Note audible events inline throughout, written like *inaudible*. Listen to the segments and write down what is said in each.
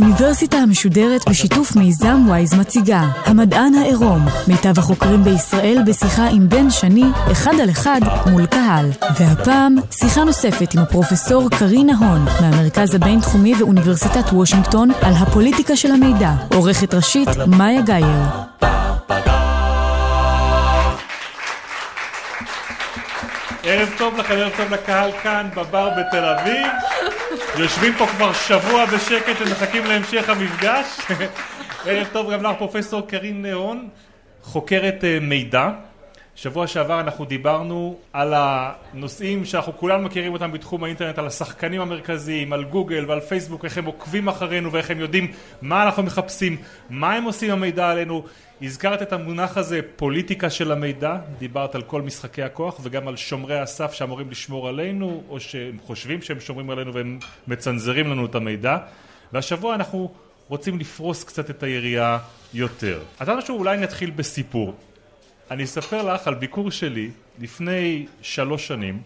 האוניברסיטה המשודרת בשיתוף מיזם וויז מציגה המדען העירום מיטב החוקרים בישראל בשיחה עם בן שני אחד על אחד מול קהל. והפעם שיחה נוספת עם הפרופסור קרינה הון מהמרכז הבינתחומי ואוניברסיטת וושינגטון על הפוליטיקה של המידע. עורכת ראשית מאיה גאייר. ערב טוב לכם, ערב טוב לקהל כאן בבר בתל אביב. יושבים פה כבר שבוע בשקט ומחכים להמשך המפגש. *laughs* ערב טוב גם לך פרופסור קרין נהון, חוקרת אה, מידע. שבוע שעבר אנחנו דיברנו על הנושאים שאנחנו כולנו מכירים אותם בתחום האינטרנט, על השחקנים המרכזיים, על גוגל ועל פייסבוק, איך הם עוקבים אחרינו ואיך הם יודעים מה אנחנו מחפשים, מה הם עושים המידע עלינו. הזכרת את המונח הזה פוליטיקה של המידע, דיברת על כל משחקי הכוח וגם על שומרי הסף שאמורים לשמור עלינו או שהם חושבים שהם שומרים עלינו והם מצנזרים לנו את המידע והשבוע אנחנו רוצים לפרוס קצת את היריעה יותר. אז משהו אולי נתחיל בסיפור. אני אספר לך על ביקור שלי לפני שלוש שנים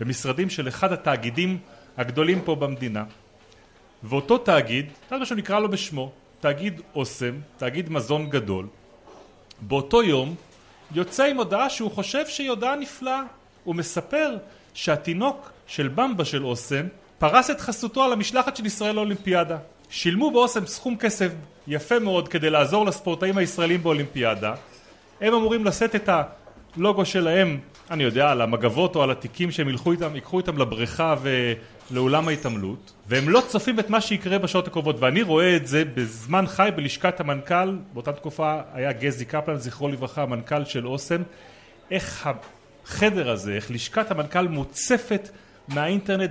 במשרדים של אחד התאגידים הגדולים פה במדינה. ואותו תאגיד, אתה יודע שנקרא לו בשמו, תאגיד אוסם, תאגיד מזון גדול באותו יום יוצא עם הודעה שהוא חושב שהיא הודעה נפלאה. הוא מספר שהתינוק של במבה של אוסם פרס את חסותו על המשלחת של ישראל לאולימפיאדה. שילמו באוסם סכום כסף יפה מאוד כדי לעזור לספורטאים הישראלים באולימפיאדה הם אמורים לשאת את הלוגו שלהם, אני יודע, על המגבות או על התיקים שהם ילכו איתם, ייקחו איתם לבריכה ולאולם ההתעמלות והם לא צופים את מה שיקרה בשעות הקרובות. ואני רואה את זה בזמן חי בלשכת המנכ"ל, באותה תקופה היה גזי קפלן, זכרו לברכה, המנכ"ל של אוסם איך החדר הזה, איך לשכת המנכ"ל מוצפת מהאינטרנט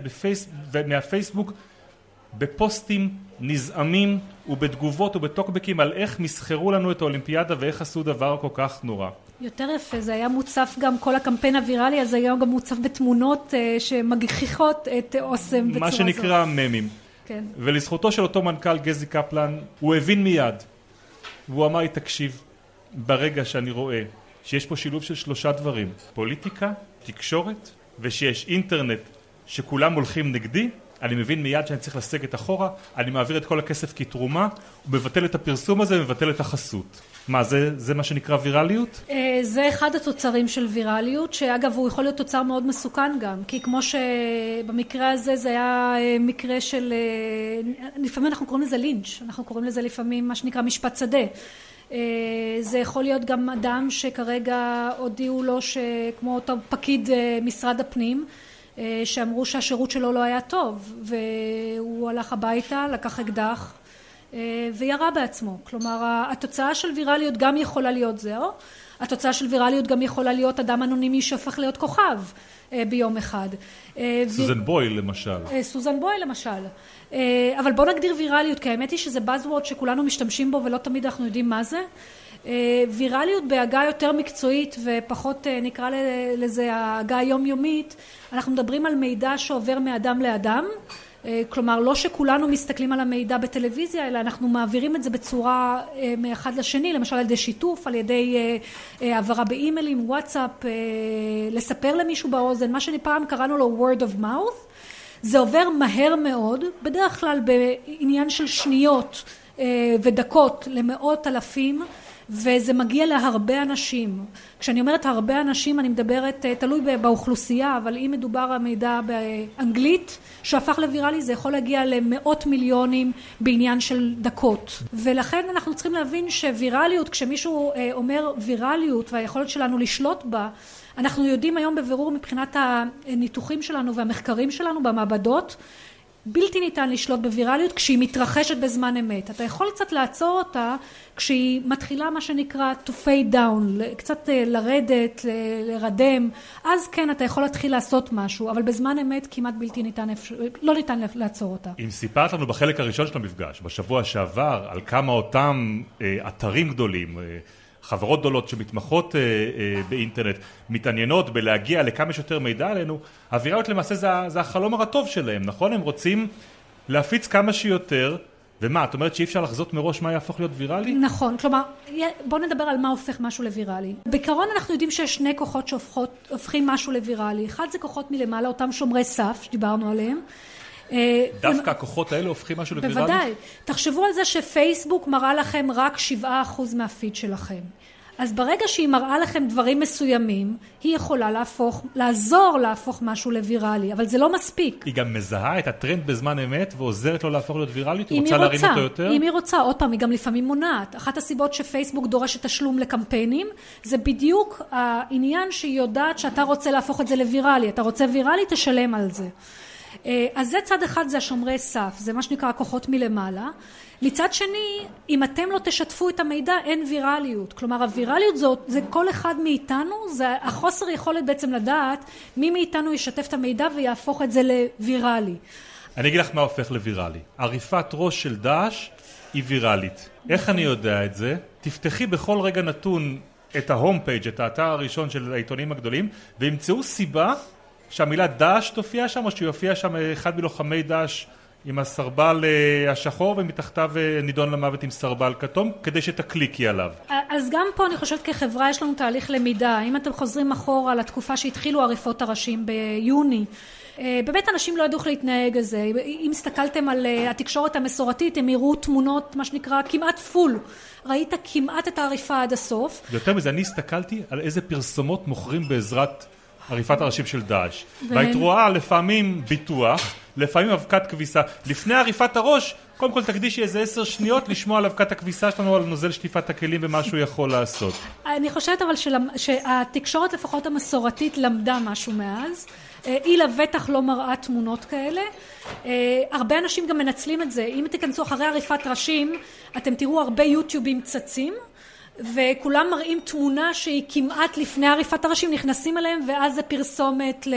ומהפייסבוק בפוסטים נזעמים ובתגובות ובטוקבקים על איך מסחרו לנו את האולימפיאדה ואיך עשו דבר כל כך נורא. יותר יפה, זה היה מוצף גם כל הקמפיין הוויראלי הזה היום גם מוצף בתמונות uh, שמגחיכות את אוסם בצורה מה שנקרא זו. ממים. כן. ולזכותו של אותו מנכ"ל גזי קפלן, הוא הבין מיד, והוא אמר לי תקשיב, ברגע שאני רואה שיש פה שילוב של שלושה דברים, פוליטיקה, תקשורת, ושיש אינטרנט שכולם הולכים נגדי, אני מבין מיד שאני צריך לסגת אחורה, אני מעביר את כל הכסף כתרומה, מבטל את הפרסום הזה ומבטל את החסות. מה זה, זה מה שנקרא ויראליות? אה, זה אחד התוצרים של ויראליות, שאגב הוא יכול להיות תוצר מאוד מסוכן גם, כי כמו שבמקרה הזה זה היה אה, מקרה של, אה, לפעמים אנחנו קוראים לזה לינץ', אנחנו קוראים לזה לפעמים מה שנקרא משפט שדה. זה יכול להיות גם אדם שכרגע הודיעו לו שכמו אותו פקיד משרד הפנים שאמרו שהשירות שלו לא היה טוב והוא הלך הביתה, לקח אקדח אה, וירה בעצמו. כלומר התוצאה של ויראליות גם יכולה להיות זהו, התוצאה של ויראליות גם יכולה להיות אדם אנונימי שהופך להיות כוכב אה, ביום אחד. סוזן בויל למשל. סוזן בויל למשל. אבל בוא נגדיר ויראליות כי האמת היא שזה Buzzword שכולנו משתמשים בו ולא תמיד אנחנו יודעים מה זה. ויראליות בהגה יותר מקצועית ופחות נקרא לזה ההגה היומיומית אנחנו מדברים על מידע שעובר מאדם לאדם. כלומר לא שכולנו מסתכלים על המידע בטלוויזיה אלא אנחנו מעבירים את זה בצורה מאחד לשני למשל על ידי שיתוף על ידי העברה באימיילים וואטסאפ לספר למישהו באוזן מה שפעם קראנו לו word of mouth. זה עובר מהר מאוד בדרך כלל בעניין של שניות ודקות למאות אלפים וזה מגיע להרבה אנשים. כשאני אומרת הרבה אנשים אני מדברת, תלוי באוכלוסייה, אבל אם מדובר על מידע באנגלית שהפך לוויראלי זה יכול להגיע למאות מיליונים בעניין של דקות. ולכן אנחנו צריכים להבין שוויראליות, כשמישהו אומר ויראליות והיכולת שלנו לשלוט בה, אנחנו יודעים היום בבירור מבחינת הניתוחים שלנו והמחקרים שלנו במעבדות בלתי ניתן לשלוט בוויראליות כשהיא מתרחשת בזמן אמת. אתה יכול קצת לעצור אותה כשהיא מתחילה מה שנקרא to fade down, קצת לרדת, לרדם, אז כן אתה יכול להתחיל לעשות משהו, אבל בזמן אמת כמעט בלתי ניתן, לא ניתן לעצור אותה. אם סיפרת לנו בחלק הראשון של המפגש, בשבוע שעבר, על כמה אותם אתרים גדולים, חברות גדולות שמתמחות אה, אה, באינטרנט מתעניינות בלהגיע לכמה שיותר מידע עלינו, הוויראליות למעשה זה, זה החלום הרטוב שלהם, נכון? הם רוצים להפיץ כמה שיותר ומה, את אומרת שאי אפשר לחזות מראש מה יהפוך להיות ויראלי? נכון, כלומר, בואו נדבר על מה הופך משהו לוויראלי. בעיקרון אנחנו יודעים שיש שני כוחות שהופכים משהו לוויראלי. אחד זה כוחות מלמעלה, אותם שומרי סף שדיברנו עליהם. אה, דווקא הכוחות האלה הופכים משהו לוויראלי? בוודאי. תחשבו על זה שפייסבוק מראה לכם רק 7% מהפיד שלכם. אז ברגע שהיא מראה לכם דברים מסוימים, היא יכולה להפוך, לעזור להפוך משהו לוויראלי, אבל זה לא מספיק. היא גם מזהה את הטרנד בזמן אמת ועוזרת לו להפוך להיות ויראלית? היא רוצה להרים אותו יותר? אם היא רוצה, עוד פעם, היא גם לפעמים מונעת. אחת הסיבות שפייסבוק דורשת תשלום לקמפיינים, זה בדיוק העניין שהיא יודעת שאתה רוצה להפוך את זה לוויראלי. אתה רוצה ויראלי, תשלם על זה. אה, אז זה צד אחד, זה השומרי סף, זה מה שנקרא כוחות מלמעלה. מצד שני, אם אתם לא תשתפו את המידע, אין ויראליות. כלומר, הוויראליות זאת, זה כל אחד מאיתנו, זה החוסר יכולת בעצם לדעת מי מאיתנו ישתף את המידע ויהפוך את זה לוויראלי. אני אגיד לך מה הופך לוויראלי. עריפת ראש של דאעש היא ויראלית. איך אני יודע את זה? תפתחי בכל רגע נתון את ההום פייג', את האתר הראשון של העיתונים הגדולים, וימצאו סיבה שהמילה דאעש תופיע שם, או שיופיע שם אחד מלוחמי דאעש עם הסרבל אה, השחור ומתחתיו אה, נידון למוות עם סרבל כתום כדי שתקליקי עליו. אז גם פה אני חושבת כחברה יש לנו תהליך למידה. אם אתם חוזרים אחורה לתקופה שהתחילו עריפות הראשים ביוני אה, באמת אנשים לא ידעו איך להתנהג על זה אם הסתכלתם על התקשורת המסורתית הם יראו תמונות מה שנקרא כמעט פול ראית כמעט את העריפה עד הסוף. יותר מזה אני הסתכלתי על איזה פרסומות מוכרים בעזרת עריפת הראשים של דאעש. והיית רואה לפעמים ביטוח, לפעמים אבקת כביסה. לפני עריפת הראש, קודם כל תקדישי איזה עשר שניות לשמוע על אבקת הכביסה שלנו, על נוזל שטיפת הכלים ומה שהוא יכול לעשות. אני חושבת אבל שהתקשורת לפחות המסורתית למדה משהו מאז. אה, היא לבטח לא מראה תמונות כאלה. אה, הרבה אנשים גם מנצלים את זה. אם תיכנסו אחרי עריפת ראשים, אתם תראו הרבה יוטיובים צצים. וכולם מראים תמונה שהיא כמעט לפני עריפת הראשים, נכנסים אליהם ואז זה פרסומת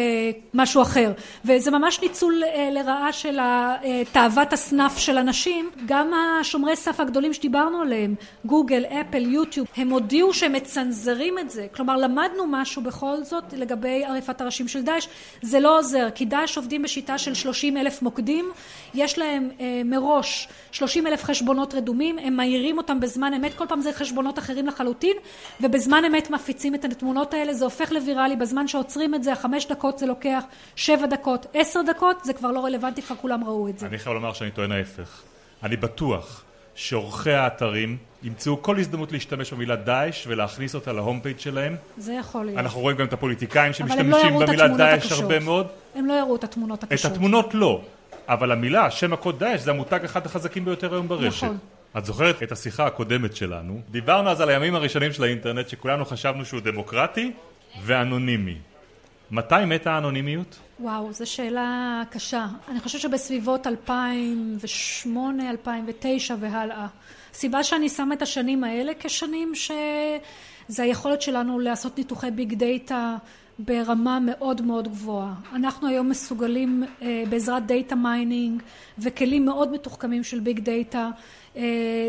למשהו אחר. וזה ממש ניצול אה, לרעה של אה, תאוות הסנאף של אנשים. גם השומרי סף הגדולים שדיברנו עליהם, גוגל, אפל, יוטיוב, הם הודיעו שהם מצנזרים את זה. כלומר, למדנו משהו בכל זאת לגבי עריפת הראשים של דאעש. זה לא עוזר, כי דאעש עובדים בשיטה של 30 אלף מוקדים, יש להם אה, מראש 30 אלף חשבונות רדומים, הם מעירים אותם בזמן אמת, כל פעם זה חשבונות אחרים לחלוטין, ובזמן אמת מפיצים את התמונות האלה, זה הופך לוויראלי, בזמן שעוצרים את זה, החמש דקות זה לוקח שבע דקות, עשר דקות, זה כבר לא רלוונטי, כבר כולם ראו את זה. אני חייב לומר שאני טוען ההפך. אני בטוח שעורכי האתרים ימצאו כל הזדמנות להשתמש במילה דאעש ולהכניס אותה להום פייג' שלהם. זה יכול להיות. אנחנו רואים גם את הפוליטיקאים לא שמשתמשים לא במילה דאעש הרבה מאוד. הם לא יראו את התמונות הקשות. את התמונות לא. אבל המילה, שם הקוד דאעש, זה המותג אחד החזקים ביותר היום ברשת. נכון. את זוכרת את השיחה הקודמת שלנו? דיברנו אז על הימים הראשונים של האינטרנט שכולנו חשבנו שהוא דמוקרטי ואנונימי. מתי מתה האנונימיות? וואו, זו שאלה קשה. אני חושבת שבסביבות 2008, 2009 והלאה. הסיבה שאני שמה את השנים האלה כשנים שזה היכולת שלנו לעשות ניתוחי big data ברמה מאוד מאוד גבוהה. אנחנו היום מסוגלים אה, בעזרת data mining וכלים מאוד מתוחכמים של big data אה,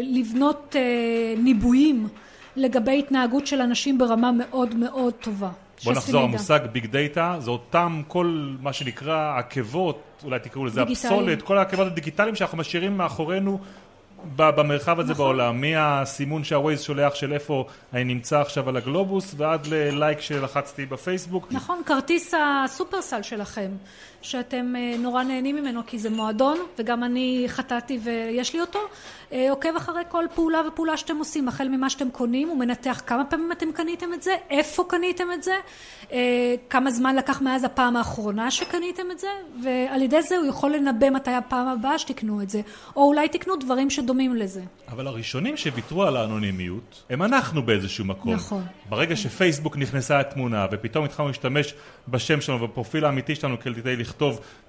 לבנות אה, ניבויים לגבי התנהגות של אנשים ברמה מאוד מאוד טובה. בוא נחזור, המושג big data זה אותם כל מה שנקרא עקבות, אולי תקראו לזה הפסולת, כל העקבות הדיגיטליים שאנחנו משאירים מאחורינו במרחב הזה נכון. בעולם, מהסימון שהווייז שולח של איפה אני נמצא עכשיו על הגלובוס ועד ללייק שלחצתי בפייסבוק. נכון, כרטיס הסופרסל שלכם, שאתם אה, נורא נהנים ממנו כי זה מועדון וגם אני חטאתי ויש לי אותו, אה, עוקב אחרי כל פעולה ופעולה שאתם עושים, החל ממה שאתם קונים, הוא מנתח כמה פעמים אתם קניתם את זה, איפה קניתם את זה, אה, כמה זמן לקח מאז הפעם האחרונה שקניתם את זה, ועל ידי זה הוא יכול לנבא מתי הפעם הבאה שתקנו את זה, או אולי תקנו דברים שדומים לזה. אבל הראשונים שוויתרו על האנונימיות הם אנחנו באיזשהו מקום. נכון. ברגע שפייסבוק נכנסה לתמונה ופתאום התחלנו להשתמש בשם שלנו ובפרופיל האמיתי שלנו כדי לכתוב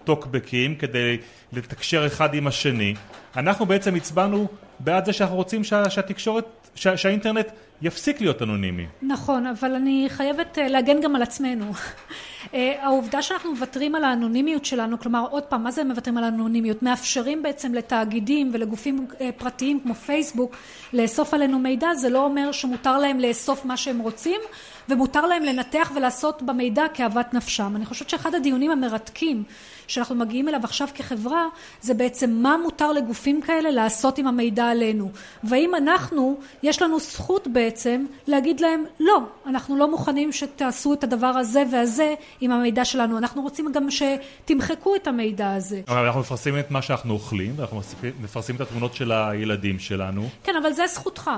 טוקבקים, כדי לתקשר אחד עם השני, אנחנו בעצם הצבענו בעד זה שאנחנו רוצים שה, שהתקשורת, שה, שהאינטרנט יפסיק להיות אנונימי. נכון, אבל אני חייבת אה, להגן גם על עצמנו. *laughs* אה, העובדה שאנחנו מוותרים על האנונימיות שלנו, כלומר עוד פעם, מה זה מוותרים על האנונימיות? מאפשרים בעצם לתאגידים ולגופים אה, פרטיים כמו פייסבוק לאסוף עלינו מידע, זה לא אומר שמותר להם לאסוף מה שהם רוצים ומותר להם לנתח ולעשות במידע כאוות נפשם. אני חושבת שאחד הדיונים המרתקים שאנחנו מגיעים אליו עכשיו כחברה זה בעצם מה מותר לגופים כאלה לעשות עם המידע עלינו והאם אנחנו יש לנו זכות בעצם להגיד להם לא אנחנו לא מוכנים שתעשו את הדבר הזה והזה עם המידע שלנו אנחנו רוצים גם שתמחקו את המידע הזה. אבל אנחנו מפרסמים את מה שאנחנו אוכלים ואנחנו מפרסמים את התמונות של הילדים שלנו. כן אבל זה זכותך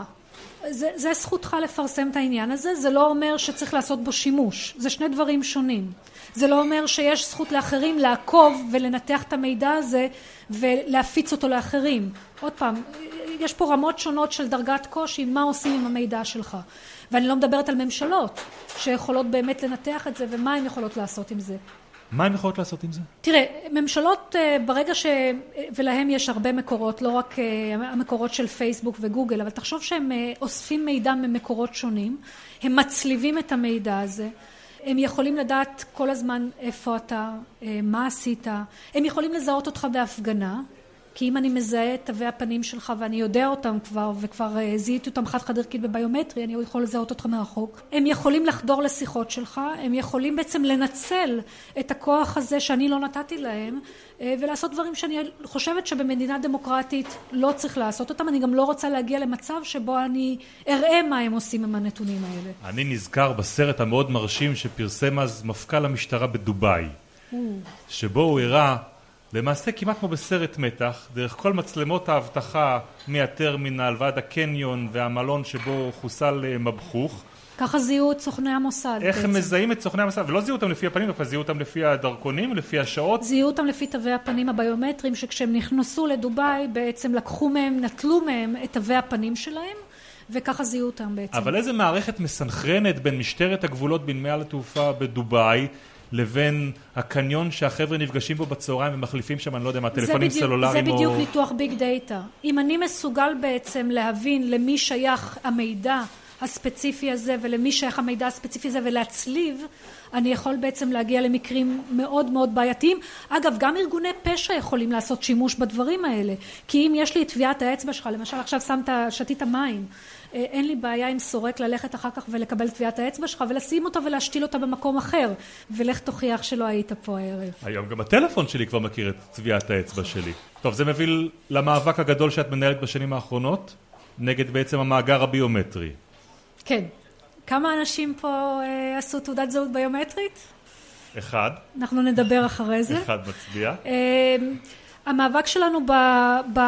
זה, זה זכותך לפרסם את העניין הזה, זה לא אומר שצריך לעשות בו שימוש, זה שני דברים שונים. זה לא אומר שיש זכות לאחרים לעקוב ולנתח את המידע הזה ולהפיץ אותו לאחרים. עוד פעם, יש פה רמות שונות של דרגת קושי, מה עושים עם המידע שלך. ואני לא מדברת על ממשלות שיכולות באמת לנתח את זה ומה הן יכולות לעשות עם זה. מה הן יכולות לעשות עם זה? תראה, ממשלות אה, ברגע ש... ולהם יש הרבה מקורות, לא רק אה, המקורות של פייסבוק וגוגל, אבל תחשוב שהם אה, אוספים מידע ממקורות שונים, הם מצליבים את המידע הזה, הם יכולים לדעת כל הזמן איפה אתה, מה עשית, הם יכולים לזהות אותך בהפגנה, כי אם אני מזהה את תווי הפנים שלך ואני יודע אותם כבר וכבר אה, זיהיתי אותם חד חד ערכית בביומטרי אני יכול לזהות אותך מרחוק. הם יכולים לחדור לשיחות שלך הם יכולים בעצם לנצל את הכוח הזה שאני לא נתתי להם אה, ולעשות דברים שאני חושבת שבמדינה דמוקרטית לא צריך לעשות אותם. אני גם לא רוצה להגיע למצב שבו אני אראה מה הם עושים עם הנתונים האלה. אני נזכר בסרט המאוד מרשים שפרסם אז מפכ"ל המשטרה בדובאי שבו הוא הראה למעשה כמעט כמו בסרט מתח, דרך כל מצלמות האבטחה מהטרמינל ועד הקניון והמלון שבו חוסל אה, מבחוך. ככה זיהו את סוכני המוסד איך בעצם. הם מזהים את סוכני המוסד? ולא זיהו אותם לפי הפנים דווקא זיהו אותם לפי הדרכונים לפי השעות. זיהו אותם לפי תווי הפנים הביומטריים שכשהם נכנסו לדובאי בעצם לקחו מהם נטלו מהם את תווי הפנים שלהם וככה זיהו אותם בעצם. אבל איזה מערכת מסנכרנת בין משטרת הגבולות בנמל התעופה בדובאי לבין הקניון שהחבר'ה נפגשים בו בצהריים ומחליפים שם, אני לא יודע מה, טלפונים סלולריים או... זה בדיוק ניתוח ביג דאטה. אם אני מסוגל בעצם להבין למי שייך המידע הספציפי הזה ולמי שייך המידע הספציפי הזה ולהצליב, אני יכול בעצם להגיע למקרים מאוד מאוד בעייתיים. אגב, גם ארגוני פשע יכולים לעשות שימוש בדברים האלה. כי אם יש לי את טביעת האצבע שלך, למשל עכשיו שמת, שתית מים, אין לי בעיה עם סורק ללכת אחר כך ולקבל טביעת האצבע שלך ולשים אותה ולהשתיל אותה במקום אחר ולך תוכיח שלא היית פה הערב. היום גם הטלפון שלי כבר מכיר את טביעת האצבע שלי. טוב זה מביא למאבק הגדול שאת מנהלת בשנים האחרונות נגד בעצם המאגר הביומטרי. כן. כמה אנשים פה אה, עשו תעודת זהות ביומטרית? אחד. אנחנו נדבר אחרי זה. אחד מצביע. אה, המאבק שלנו ב, ב...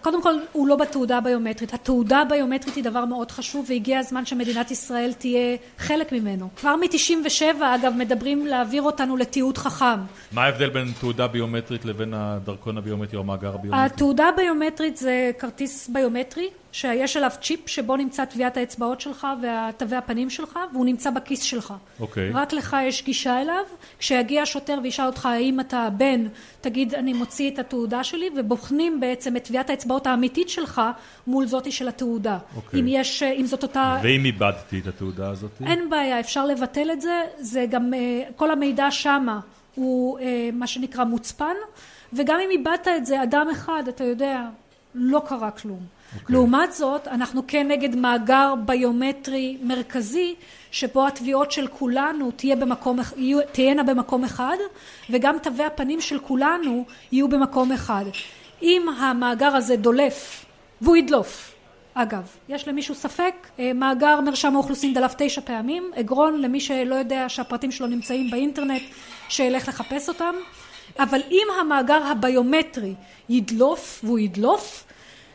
קודם כל הוא לא בתעודה הביומטרית. התעודה הביומטרית היא דבר מאוד חשוב והגיע הזמן שמדינת ישראל תהיה חלק ממנו. כבר מ-97 אגב מדברים להעביר אותנו לתיעוד חכם. מה ההבדל בין תעודה ביומטרית לבין הדרכון הביומטרי או המאגר הביומטרי? התעודה הביומטרית זה כרטיס ביומטרי שיש עליו צ'יפ שבו נמצא טביעת האצבעות שלך ותווי הפנים שלך והוא נמצא בכיס שלך. אוקיי. רק לך יש גישה אליו. כשיגיע שוטר וישאל אותך האם אתה בן, תגיד אני מוציא את התעודה שלי ובוחנים בעצם את טביעת האצבעות האמיתית שלך מול זאתי של התעודה. אוקיי. אם יש, אם זאת אותה... ואם איבדתי את התעודה הזאת? אין בעיה, אפשר לבטל את זה. זה גם, אה, כל המידע שמה הוא אה, מה שנקרא מוצפן וגם אם איבדת את זה, אדם אחד, אתה יודע, לא קרה כלום. Okay. אוקיי. לעומת זאת, אנחנו כן נגד מאגר ביומטרי מרכזי, שבו התביעות של כולנו תהיה במקום, תהיינה במקום אחד, וגם תווי הפנים של כולנו יהיו במקום אחד. אם המאגר הזה דולף, והוא ידלוף, אגב, יש למישהו ספק, אה, מאגר מרשם האוכלוסין דלף תשע פעמים, אגרון למי שלא יודע שהפרטים שלו נמצאים באינטרנט, שילך לחפש אותם, אבל אם המאגר הביומטרי ידלוף, והוא ידלוף,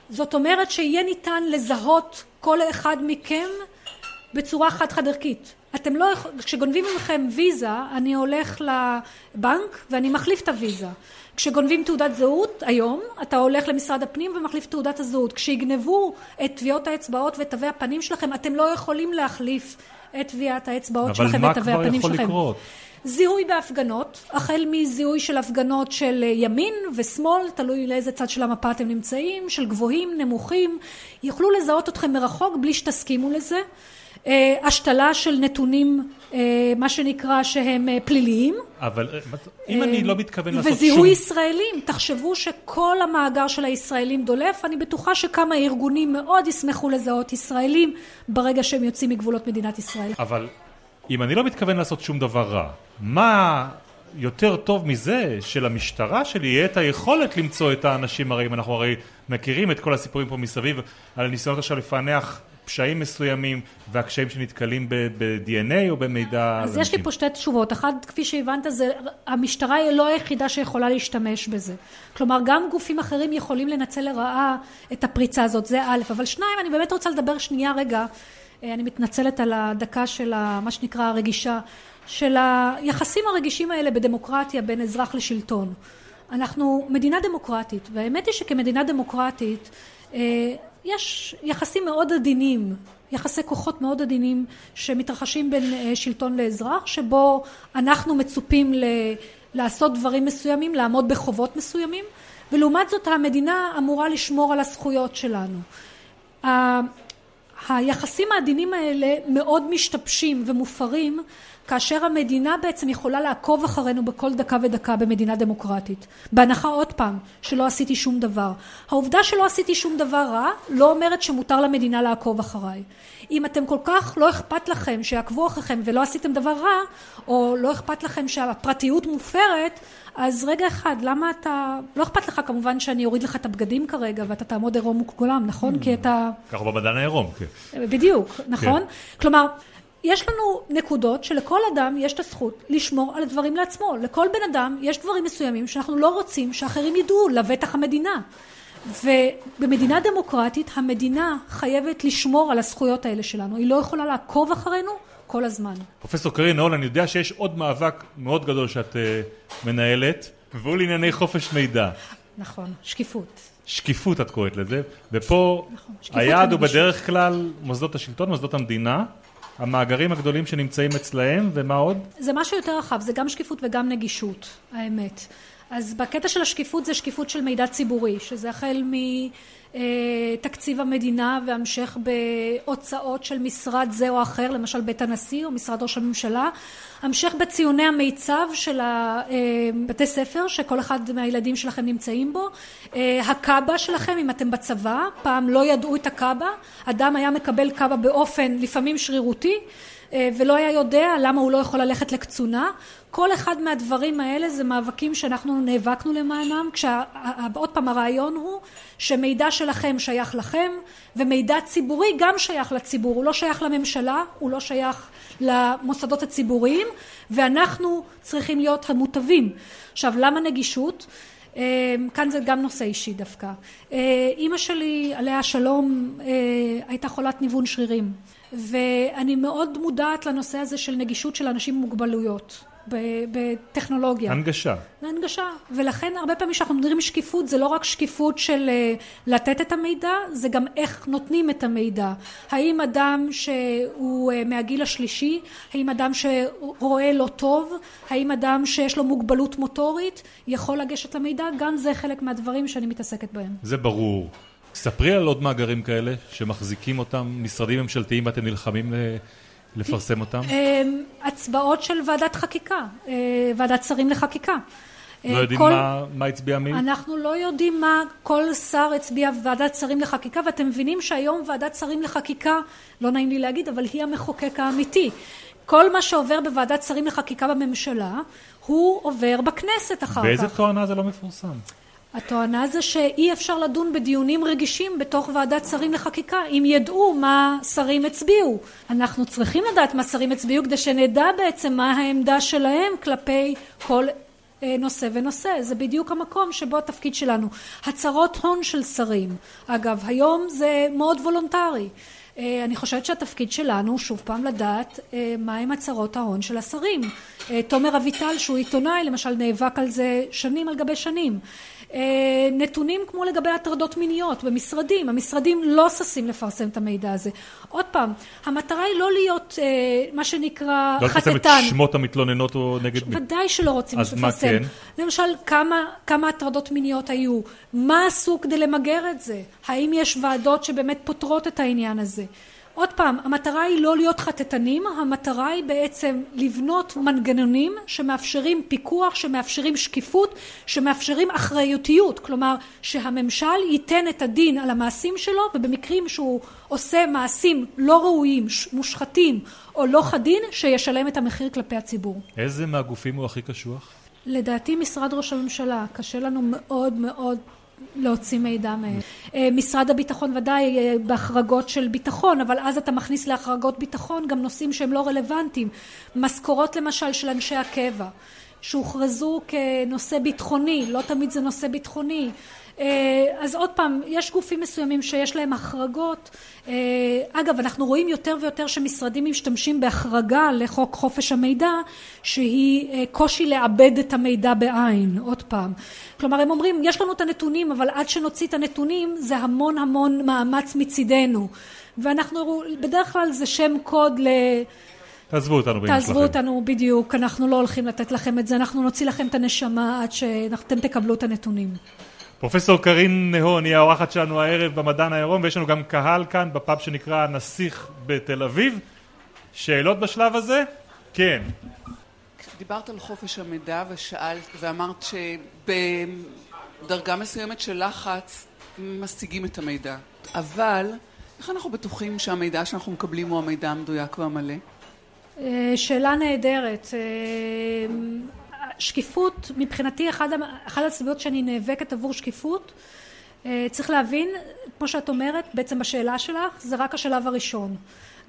זאת אומרת שיהיה ניתן לזהות כל אחד מכם בצורה חד חד ערכית. אתם לא, כשגונבים מכם ויזה, אני הולך לבנק ואני מחליף את הוויזה. כשגונבים תעודת זהות היום, אתה הולך למשרד הפנים ומחליף תעודת הזהות. כשיגנבו את טביעות האצבעות ותווי הפנים שלכם, אתם לא יכולים להחליף את טביעת האצבעות שלכם ואת תווי הפנים שלכם. אבל מה כבר יכול לקרות? זיהוי בהפגנות, החל מזיהוי של הפגנות של ימין ושמאל, תלוי לאיזה צד של המפה אתם נמצאים, של גבוהים, נמוכים, יוכלו לזהות אתכם מרחוק בלי שתסכימו לזה. אה, השתלה של נתונים, אה, מה שנקרא, שהם אה, פליליים. אבל אם אני לא מתכוון לעשות שום... וזיהוי ישראלים, תחשבו שכל המאגר של הישראלים דולף, אני בטוחה שכמה ארגונים מאוד ישמחו לזהות ישראלים ברגע שהם יוצאים מגבולות מדינת ישראל. אבל אם אני לא מתכוון לעשות שום דבר רע, מה יותר טוב מזה שלמשטרה שלי יהיה את היכולת למצוא את האנשים הרעים? אנחנו הרי מכירים את כל הסיפורים פה מסביב על הניסיונות עכשיו לפענח פשעים מסוימים והקשיים שנתקלים ב-DNA או במידע... אז יש לי פה שתי תשובות. אחת, כפי שהבנת, זה המשטרה היא לא היחידה שיכולה להשתמש בזה. כלומר, גם גופים אחרים יכולים לנצל לרעה את הפריצה הזאת, זה א', אבל שניים, אני באמת רוצה לדבר שנייה רגע, אני מתנצלת על הדקה של מה שנקרא הרגישה, של היחסים הרגישים האלה בדמוקרטיה בין אזרח לשלטון. אנחנו מדינה דמוקרטית, והאמת היא שכמדינה דמוקרטית אה, יש יחסים מאוד עדינים, יחסי כוחות מאוד עדינים שמתרחשים בין אה, שלטון לאזרח, שבו אנחנו מצופים ל... לעשות דברים מסוימים, לעמוד בחובות מסוימים, ולעומת זאת המדינה אמורה לשמור על הזכויות שלנו. היחסים העדינים האלה מאוד משתבשים ומופרים כאשר המדינה בעצם יכולה לעקוב אחרינו בכל דקה ודקה במדינה דמוקרטית. בהנחה עוד פעם שלא עשיתי שום דבר. העובדה שלא עשיתי שום דבר רע לא אומרת שמותר למדינה לעקוב אחריי. אם אתם כל כך לא אכפת לכם שיעקבו אחריכם ולא עשיתם דבר רע, או לא אכפת לכם שהפרטיות מופרת, אז רגע אחד, למה אתה... לא אכפת לך כמובן שאני אוריד לך את הבגדים כרגע ואתה תעמוד עירום וכולם, נכון? כי אתה... ככה במדען העירום, כן. בדיוק, נכון? כן. כלומר... יש לנו נקודות שלכל אדם יש את הזכות לשמור על הדברים לעצמו. לכל בן אדם יש דברים מסוימים שאנחנו לא רוצים שאחרים ידעו, לבטח המדינה. ובמדינה דמוקרטית המדינה חייבת לשמור על הזכויות האלה שלנו. היא לא יכולה לעקוב אחרינו כל הזמן. פרופסור קרין נהול, אני יודע שיש עוד מאבק מאוד גדול שאת uh, מנהלת, והוא לענייני חופש מידע. נכון, שקיפות. שקיפות את קוראת לזה, ופה נכון, היעד הוא בדרך כלל מוסדות השלטון, מוסדות המדינה, המאגרים הגדולים שנמצאים אצלהם, ומה עוד? זה משהו יותר רחב, זה גם שקיפות וגם נגישות, האמת. אז בקטע של השקיפות זה שקיפות של מידע ציבורי, שזה החל מתקציב המדינה והמשך בהוצאות של משרד זה או אחר, למשל בית הנשיא או משרד ראש הממשלה, המשך בציוני המיצב של בתי ספר שכל אחד מהילדים שלכם נמצאים בו, הקאבה שלכם אם אתם בצבא, פעם לא ידעו את הקאבה, אדם היה מקבל קאבה באופן לפעמים שרירותי ולא היה יודע למה הוא לא יכול ללכת לקצונה כל אחד מהדברים האלה זה מאבקים שאנחנו נאבקנו למענם, כשעוד פעם הרעיון הוא שמידע שלכם שייך לכם ומידע ציבורי גם שייך לציבור, הוא לא שייך לממשלה, הוא לא שייך למוסדות הציבוריים ואנחנו צריכים להיות המוטבים. עכשיו למה נגישות? אה, כאן זה גם נושא אישי דווקא. אה, אימא שלי עליה השלום אה, הייתה חולת ניוון שרירים ואני מאוד מודעת לנושא הזה של נגישות של אנשים עם מוגבלויות בטכנולוגיה. הנגשה. הנגשה. ולכן הרבה פעמים כשאנחנו מדברים שקיפות זה לא רק שקיפות של אה, לתת את המידע, זה גם איך נותנים את המידע. האם אדם שהוא אה, מהגיל השלישי, האם אדם שרואה לא טוב, האם אדם שיש לו מוגבלות מוטורית, יכול לגשת למידע, גם זה חלק מהדברים שאני מתעסקת בהם. זה ברור. ספרי על עוד מאגרים כאלה שמחזיקים אותם משרדים ממשלתיים ואתם נלחמים לפרסם אותם? אמ, הצבעות של ועדת חקיקה, אה, ועדת שרים לחקיקה. לא אה, יודעים כל, מה, מה הצביע מי? אנחנו לא יודעים מה כל שר הצביע בוועדת שרים לחקיקה ואתם מבינים שהיום ועדת שרים לחקיקה, לא נעים לי להגיד, אבל היא המחוקק האמיתי. כל מה שעובר בוועדת שרים לחקיקה בממשלה, הוא עובר בכנסת אחר באיזה כך. באיזה תואנה זה לא מפורסם? התואנה זה שאי אפשר לדון בדיונים רגישים בתוך ועדת שרים לחקיקה אם ידעו מה שרים הצביעו. אנחנו צריכים לדעת מה שרים הצביעו כדי שנדע בעצם מה העמדה שלהם כלפי כל אה, נושא ונושא. זה בדיוק המקום שבו התפקיד שלנו. הצהרות הון של שרים. אגב, היום זה מאוד וולונטרי. אה, אני חושבת שהתפקיד שלנו, שוב פעם, לדעת אה, מהם הצהרות ההון של השרים. תומר אביטל, שהוא עיתונאי, למשל, נאבק על זה שנים על גבי שנים. אה, נתונים כמו לגבי הטרדות מיניות במשרדים, המשרדים לא ששים לפרסם את המידע הזה. עוד פעם, המטרה היא לא להיות אה, מה שנקרא לא חטטן. לא לפרסם את שמות המתלוננות או נגד... ודאי שלא רוצים אז לפרסם. מה כן? למשל, כמה, כמה הטרדות מיניות היו? מה עשו כדי למגר את זה? האם יש ועדות שבאמת פותרות את העניין הזה? עוד פעם, המטרה היא לא להיות חטטנים, המטרה היא בעצם לבנות מנגנונים שמאפשרים פיקוח, שמאפשרים שקיפות, שמאפשרים אחריותיות, כלומר שהממשל ייתן את הדין על המעשים שלו ובמקרים שהוא עושה מעשים לא ראויים, מושחתים או לא חדין, שישלם את המחיר כלפי הציבור. איזה מהגופים הוא הכי קשוח? לדעתי משרד ראש הממשלה, קשה לנו מאוד מאוד להוציא מידע מהם. אה, משרד הביטחון ודאי אה, בהחרגות של ביטחון, אבל אז אתה מכניס להחרגות ביטחון גם נושאים שהם לא רלוונטיים. משכורות למשל של אנשי הקבע, שהוכרזו כנושא ביטחוני, לא תמיד זה נושא ביטחוני. אה, אז עוד פעם, יש גופים מסוימים שיש להם החרגות. אה, אגב, אנחנו רואים יותר ויותר שמשרדים משתמשים בהחרגה לחוק חופש המידע, שהיא אה, קושי לעבד את המידע בעין, עוד פעם. כלומר, הם אומרים, יש לנו את הנתונים, אבל עד שנוציא את הנתונים, זה המון המון מאמץ מצידנו. ואנחנו, בדרך כלל זה שם קוד ל... תעזבו אותנו באמא שלכם. תעזבו אותנו, בדיוק. אנחנו לא הולכים לתת לכם את זה, אנחנו נוציא לכם את הנשמה עד שאתם תקבלו את הנתונים. פרופסור קרין נהון היא האורחת שלנו הערב במדען העירום ויש לנו גם קהל כאן בפאב שנקרא הנסיך בתל אביב. שאלות בשלב הזה? כן. דיברת על חופש המידע ושאלת ואמרת שבדרגה מסוימת של לחץ משיגים את המידע. אבל איך אנחנו בטוחים שהמידע שאנחנו מקבלים הוא המידע המדויק והמלא? אה, שאלה נהדרת. שקיפות מבחינתי אחד, אחת הסיבות שאני נאבקת עבור שקיפות אה, צריך להבין כמו שאת אומרת בעצם בשאלה שלך זה רק השלב הראשון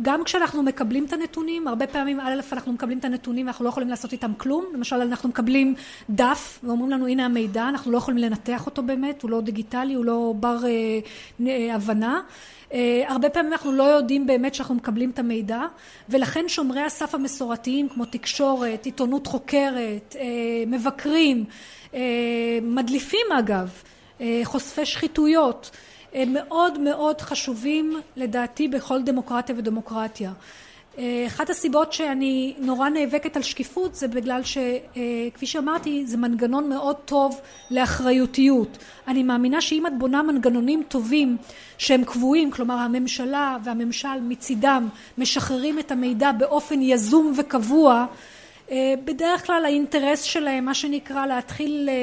גם כשאנחנו מקבלים את הנתונים הרבה פעמים א' אנחנו מקבלים את הנתונים ואנחנו לא יכולים לעשות איתם כלום. למשל אנחנו מקבלים דף ואומרים לנו הנה המידע אנחנו לא יכולים לנתח אותו באמת הוא לא דיגיטלי הוא לא בר אה, הבנה. אה, הרבה פעמים אנחנו לא יודעים באמת שאנחנו מקבלים את המידע ולכן שומרי הסף המסורתיים כמו תקשורת, עיתונות חוקרת, אה, מבקרים, אה, מדליפים אגב, חושפי שחיתויות הם מאוד מאוד חשובים לדעתי בכל דמוקרטיה ודמוקרטיה. אחת הסיבות שאני נורא נאבקת על שקיפות זה בגלל שכפי שאמרתי זה מנגנון מאוד טוב לאחריותיות. אני מאמינה שאם את בונה מנגנונים טובים שהם קבועים כלומר הממשלה והממשל מצידם משחררים את המידע באופן יזום וקבוע אה, בדרך כלל האינטרס שלהם מה שנקרא להתחיל אה,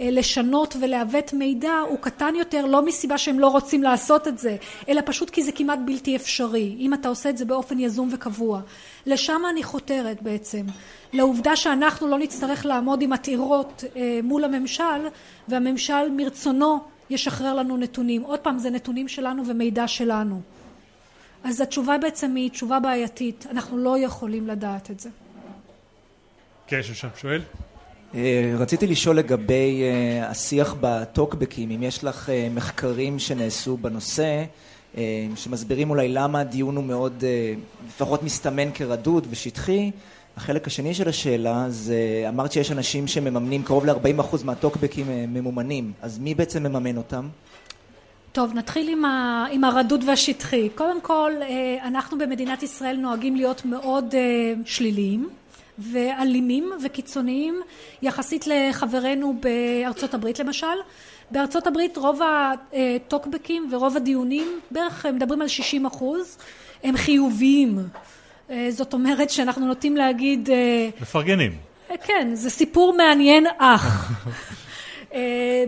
אה, לשנות ולעוות מידע הוא קטן יותר לא מסיבה שהם לא רוצים לעשות את זה אלא פשוט כי זה כמעט בלתי אפשרי אם אתה עושה את זה באופן יזום וקבוע. לשם אני חותרת בעצם. לעובדה שאנחנו לא נצטרך לעמוד עם עתירות מול הממשל והממשל מרצונו ישחרר לנו נתונים. עוד פעם זה נתונים שלנו ומידע שלנו. אז התשובה בעצם היא תשובה בעייתית אנחנו לא יכולים לדעת את זה כן, שושן שואל. אה, רציתי לשאול לגבי אה, השיח בטוקבקים, אם יש לך אה, מחקרים שנעשו בנושא, שמסבירים אולי למה הדיון הוא מאוד, לפחות מסתמן כרדוד ושטחי. החלק השני של השאלה זה, אמרת שיש אנשים שמממנים, קרוב ל-40% מהטוקבקים ממומנים, אז מי בעצם מממן אותם? טוב, נתחיל עם, ה, עם הרדוד והשטחי. קודם כל, אנחנו במדינת ישראל נוהגים להיות מאוד שליליים. ואלימים וקיצוניים יחסית לחברינו בארצות הברית למשל. בארצות הברית רוב הטוקבקים ורוב הדיונים בערך מדברים על 60 אחוז הם חיוביים. אה, זאת אומרת שאנחנו נוטים להגיד אה, מפרגנים. כן זה סיפור מעניין אך. *laughs* אה,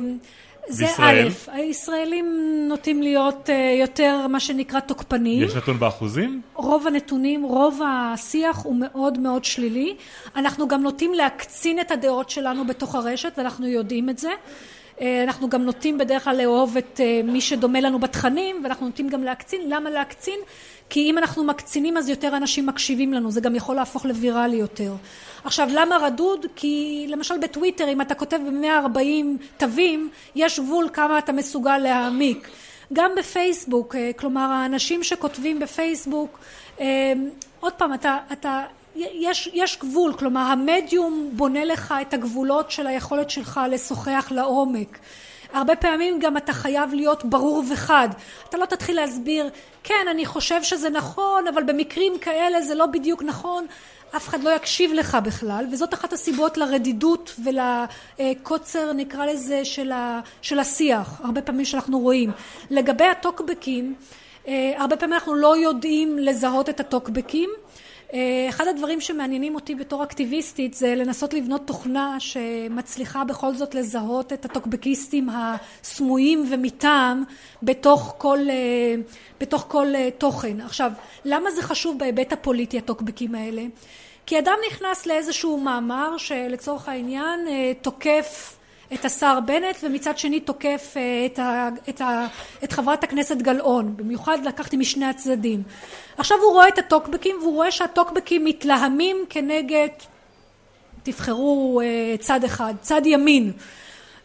זה א', הישראלים נוטים להיות אה, יותר מה שנקרא תוקפניים. יש נתון באחוזים? רוב הנתונים, רוב השיח הוא מאוד מאוד שלילי. אנחנו גם נוטים להקצין את הדעות שלנו בתוך הרשת ואנחנו יודעים את זה. אה, אנחנו גם נוטים בדרך כלל לאהוב את אה, מי שדומה לנו בתכנים ואנחנו נוטים גם להקצין. למה להקצין? כי אם אנחנו מקצינים אז יותר אנשים מקשיבים לנו, זה גם יכול להפוך לוויראלי יותר. עכשיו למה רדוד? כי למשל בטוויטר אם אתה כותב ב-140 תווים יש גבול כמה אתה מסוגל להעמיק. גם בפייסבוק, אה, כלומר האנשים שכותבים בפייסבוק, עוד פעם אתה, אתה יש, יש גבול, כלומר המדיום בונה לך את הגבולות של היכולת שלך לשוחח לעומק. הרבה פעמים גם אתה חייב להיות ברור וחד. אתה לא תתחיל להסביר, כן, אני חושב שזה נכון, אבל במקרים כאלה זה לא בדיוק נכון. אף אחד לא יקשיב לך בכלל, וזאת אחת הסיבות לרדידות ולקוצר, נקרא לזה, של, ה, של השיח, הרבה פעמים שאנחנו רואים. לגבי הטוקבקים, אה, הרבה פעמים אנחנו לא יודעים לזהות את הטוקבקים. אה, אחד הדברים שמעניינים אותי בתור אקטיביסטית זה לנסות לבנות תוכנה שמצליחה בכל זאת לזהות את הטוקבקיסטים הסמויים ומטעם בתוך כל, אה, בתוך כל תוכן. עכשיו, למה זה חשוב בהיבט הפוליטי הטוקבקים האלה? כי אדם נכנס לאיזשהו מאמר שלצורך העניין תוקף את השר בנט ומצד שני תוקף אה, את, ה, את, ה, את חברת הכנסת גלאון. במיוחד לקחתי משני הצדדים. עכשיו הוא רואה את הטוקבקים והוא רואה שהטוקבקים מתלהמים כנגד תבחרו אה, צד אחד צד ימין.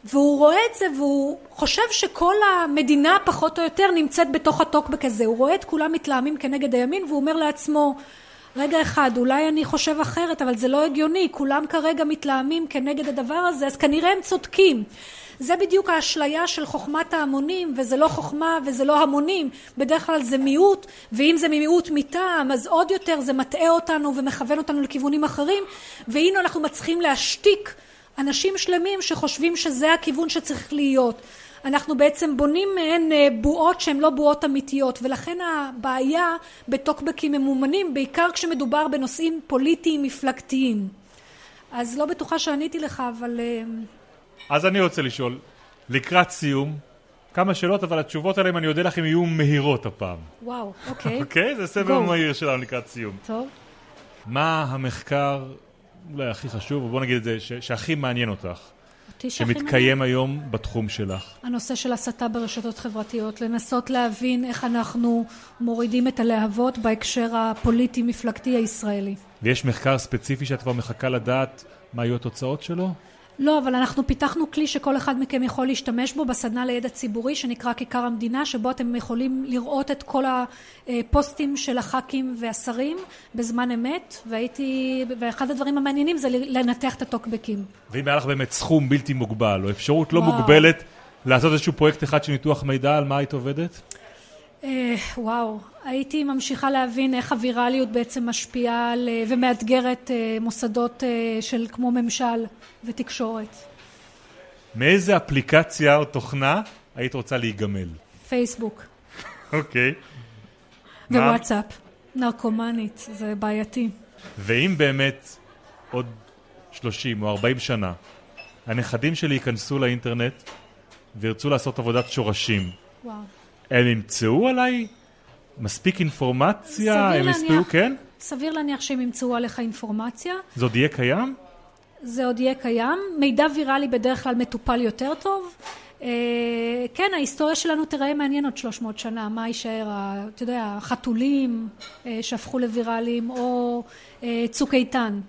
והוא רואה את זה והוא חושב שכל המדינה פחות או יותר נמצאת בתוך הטוקבק הזה. הוא רואה את כולם מתלהמים כנגד הימין והוא אומר לעצמו רגע אחד, אולי אני חושב אחרת, אבל זה לא הגיוני, כולם כרגע מתלהמים כנגד הדבר הזה, אז כנראה הם צודקים. זה בדיוק האשליה של חוכמת ההמונים, וזה לא חוכמה וזה לא המונים, בדרך כלל זה מיעוט, ואם זה מיעוט מטעם, אז עוד יותר זה מטעה אותנו ומכוון אותנו לכיוונים אחרים, והנה אנחנו מצליחים להשתיק אנשים שלמים שחושבים שזה הכיוון שצריך להיות. אנחנו בעצם בונים מהן אה, בועות שהן לא בועות אמיתיות ולכן הבעיה בטוקבקים ממומנים בעיקר כשמדובר בנושאים פוליטיים מפלגתיים. אז לא בטוחה שעניתי לך אבל אה, אז אני רוצה לשאול לקראת סיום כמה שאלות אבל התשובות עליהן אני אודה לך אם יהיו מהירות הפעם. וואו אוקיי. *laughs* אוקיי? זה סבב מהיר שלנו לקראת סיום. טוב. מה המחקר אולי הכי חשוב בוא נגיד את זה שהכי מעניין אותך שמתקיים היום בתחום שלך? הנושא של הסתה ברשתות חברתיות, לנסות להבין איך אנחנו מורידים את הלהבות בהקשר הפוליטי-מפלגתי הישראלי. ויש מחקר ספציפי שאת כבר מחכה לדעת מה יהיו התוצאות שלו? לא, אבל אנחנו פיתחנו כלי שכל אחד מכם יכול להשתמש בו בסדנה לידע ציבורי שנקרא כיכר המדינה, שבו אתם יכולים לראות את כל הפוסטים של הח"כים והשרים בזמן אמת, והייתי, ואחד הדברים המעניינים זה לנתח את הטוקבקים. ואם היה לך באמת סכום בלתי מוגבל, או אפשרות לא וואו. מוגבלת לעשות איזשהו פרויקט אחד של ניתוח מידע, על מה היית עובדת? אה, וואו, הייתי ממשיכה להבין איך הווירליות בעצם משפיעה על, אה, ומאתגרת אה, מוסדות של כמו ממשל ותקשורת. מאיזה אפליקציה או תוכנה היית רוצה להיגמל? פייסבוק. אוקיי. ווואטסאפ. נרקומנית, זה בעייתי. ואם באמת עוד 30 או 40 שנה הנכדים שלי ייכנסו לאינטרנט וירצו לעשות עבודת שורשים, וואו. הם ימצאו עליי מספיק אינפורמציה? הם יספרו, כן? סביר להניח שהם ימצאו עליך אינפורמציה. זה עוד יהיה קיים? זה עוד יהיה קיים. מידע ויראלי בדרך כלל מטופל יותר טוב. Uh, כן, ההיסטוריה שלנו תראה מעניין עוד 300 שנה, מה יישאר, אתה יודע, החתולים uh, שהפכו לוויראליים, או uh, צוק איתן.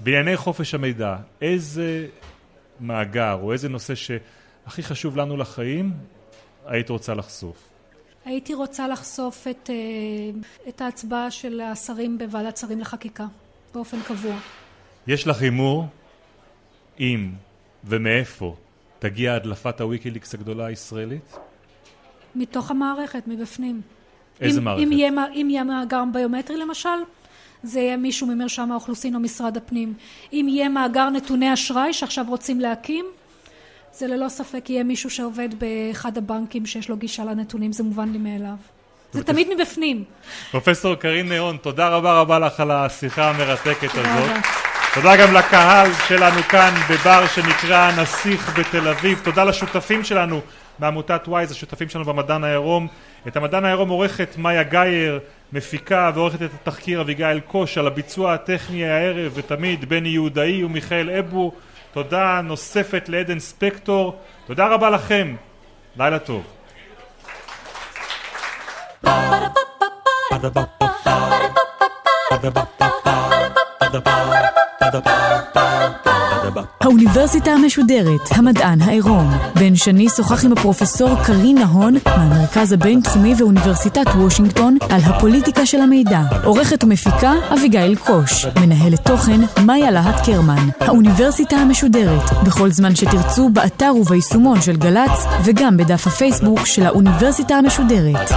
בענייני חופש המידע, איזה מאגר או איזה נושא שהכי חשוב לנו לחיים היית רוצה לחשוף? הייתי רוצה לחשוף את, אה, את ההצבעה של השרים בוועדת שרים לחקיקה באופן קבוע. יש לך הימור אם ומאיפה תגיע הדלפת הוויקיליקס הגדולה הישראלית? מתוך המערכת, מבפנים. איזה אם, מערכת? אם יהיה, אם יהיה מאגר ביומטרי למשל, זה יהיה מישהו ממרשם האוכלוסין או משרד הפנים. אם יהיה מאגר נתוני אשראי שעכשיו רוצים להקים, זה ללא ספק יהיה מישהו שעובד באחד הבנקים שיש לו גישה לנתונים, זה מובן לי מאליו. זה תמיד מבפנים. פרופסור קרין נהון, תודה רבה רבה לך על השיחה המרתקת הזאת. תודה גם לקהל שלנו כאן בבר שנקרא נסיך בתל אביב. תודה לשותפים שלנו מעמותת וויז, השותפים שלנו במדען העירום. את המדען העירום עורכת מאיה גייר, מפיקה ועורכת את התחקיר אביגיל קוש על הביצוע הטכני הערב ותמיד בני יהודאי ומיכאל אבו. תודה נוספת לעדן ספקטור. תודה רבה לכם. לילה טוב. Ba-da-ba-ba-ba האוניברסיטה המשודרת, המדען העירום. בן שני שוחח עם הפרופסור קרין נהון מהמרכז הבינתחומי ואוניברסיטת וושינגטון על הפוליטיקה של המידע. עורכת ומפיקה אביגיל קוש. מנהלת תוכן מאיה להט קרמן. האוניברסיטה המשודרת, בכל זמן שתרצו, באתר וביישומון של גל"צ וגם בדף הפייסבוק של האוניברסיטה המשודרת.